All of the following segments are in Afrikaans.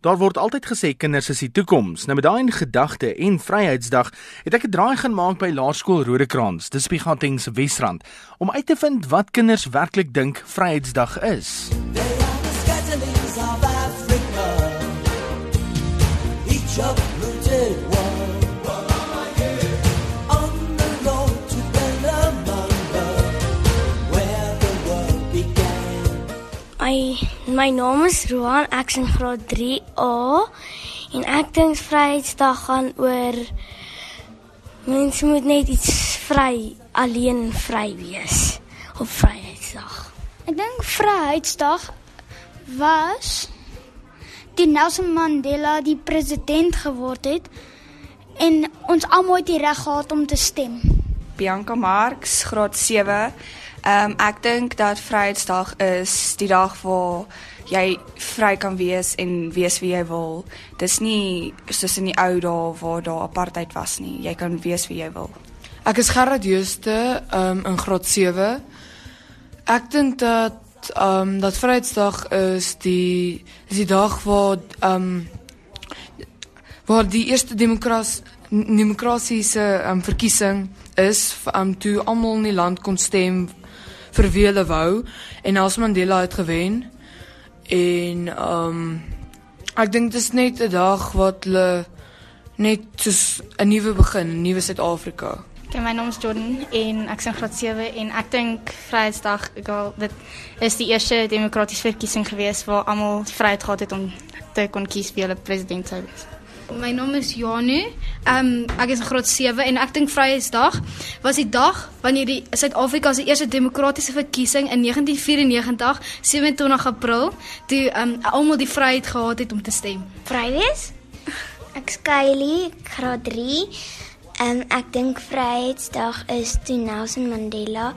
Daar word altyd gesê kinders is die toekoms. Nou met daai in gedagte en Vryheidsdag het ek 'n draai gaan maak by Laerskool Rodekrans, dis Spieganteng se Wesrand, om uit te vind wat kinders werklik dink Vryheidsdag is. Each of My naam is Roan, ek is in graad 3A en ek dink Vryheidsdag gaan oor mense moet net iets vry alleen vry wees op Vryheidsdag. Ek dink Vryheidsdag was die Nelson Mandela die president geword het en ons almal het die reg gehad om te stem. Bianca Marx, graad 7. Ehm um, ek dink dat Vryheidsdag is die dag waar jy vry kan wees en wees wie jy wil. Dis nie soos in die ou dae waar daar apartheid was nie. Jy kan wees wie jy wil. Ek is Gerard Jooste ehm um, in graad 7. Ek dink dat ehm um, dat Vryheidsdag is die is die dag waar ehm um, waar die eerste demokrasie demokrasiese um, verkiesing is um, toe almal in die land kon stem vir wie hulle wou en Nelson Mandela het gewen. En ehm um, ek dink dit is net 'n dag wat hulle net soos 'n nuwe begin, 'n nuwe Suid-Afrika. Okay, my naam is Jordan en ek is graad 7 en ek dink Vryheidsdag, ek al dit is die eerste demokratiese verkiesing gewees waar almal die vryheid gehad het om te kon kies wie hulle president sou wees. My naam is Janu. Ehm um, ek is in graad 7 en ek dink Vryheidsdag was die dag wanneer die Suid-Afrika se eerste demokratiese verkiesing in 1994, 27 April, toe ehm um, almal die vryheid gehad het om te stem. Vrywees? Ek skuilie graad 3. Ehm um, ek dink Vryheidsdag is toe Nelson Mandela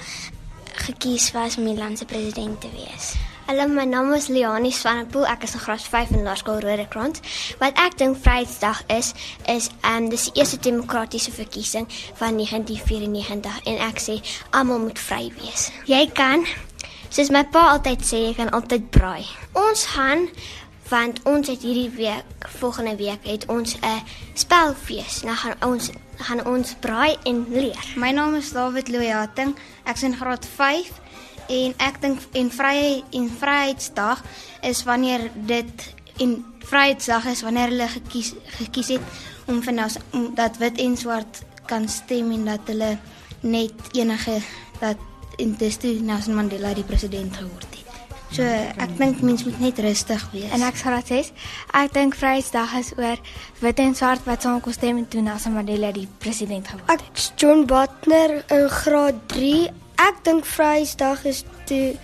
gekies was om die land se president te wees. Hallo, my naam is Leonie Swanepoel. Ek is in graad 5 in Laerskool Rodekrans. Wat ek dink Vryheidsdag is, is ehm um, dis die eerste demokratiese verkiesing van 1994 en ek sê almal moet vry wees. Jy kan soos my pa altyd sê, jy kan altyd braai. Ons gaan want ons het hierdie week, volgende week het ons 'n spelfees. Nou gaan ons gaan ons braai en leer. My naam is David Loyating. Ek is in graad 5 en ek dink en vrye en vryheidsdag is wanneer dit en vryheidsdag is wanneer hulle gekies gekies het om vir nou om dat wit en swart kan stem en dat hulle net enige dat en dis toe Nelson Mandela die president geword het. So ek dink mense moet net rustig wees. En ek sal sê ek dink Vryheidsdag is oor wit en swart wat saam kon stem en toe Nelson Mandela die president geword het. Ek John Butler in graad 3 ek dink Vrydag is toe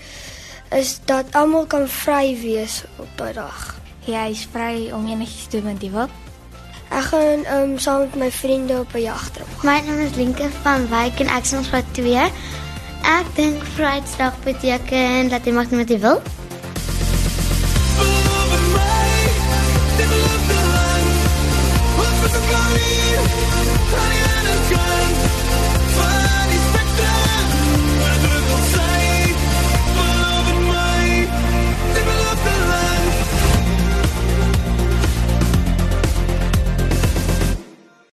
is dat almal kan vry wees op daai dag. Jy is vry om enigiets te doen wat jy wil. Ek gaan um, saam met my vriende op 'n jagtrip. My naam is Linke van Wyk en ek is ons wat 2. Ek dink Vrydag beteken dat jy mag doen wat jy wil. Honey, honey, honey,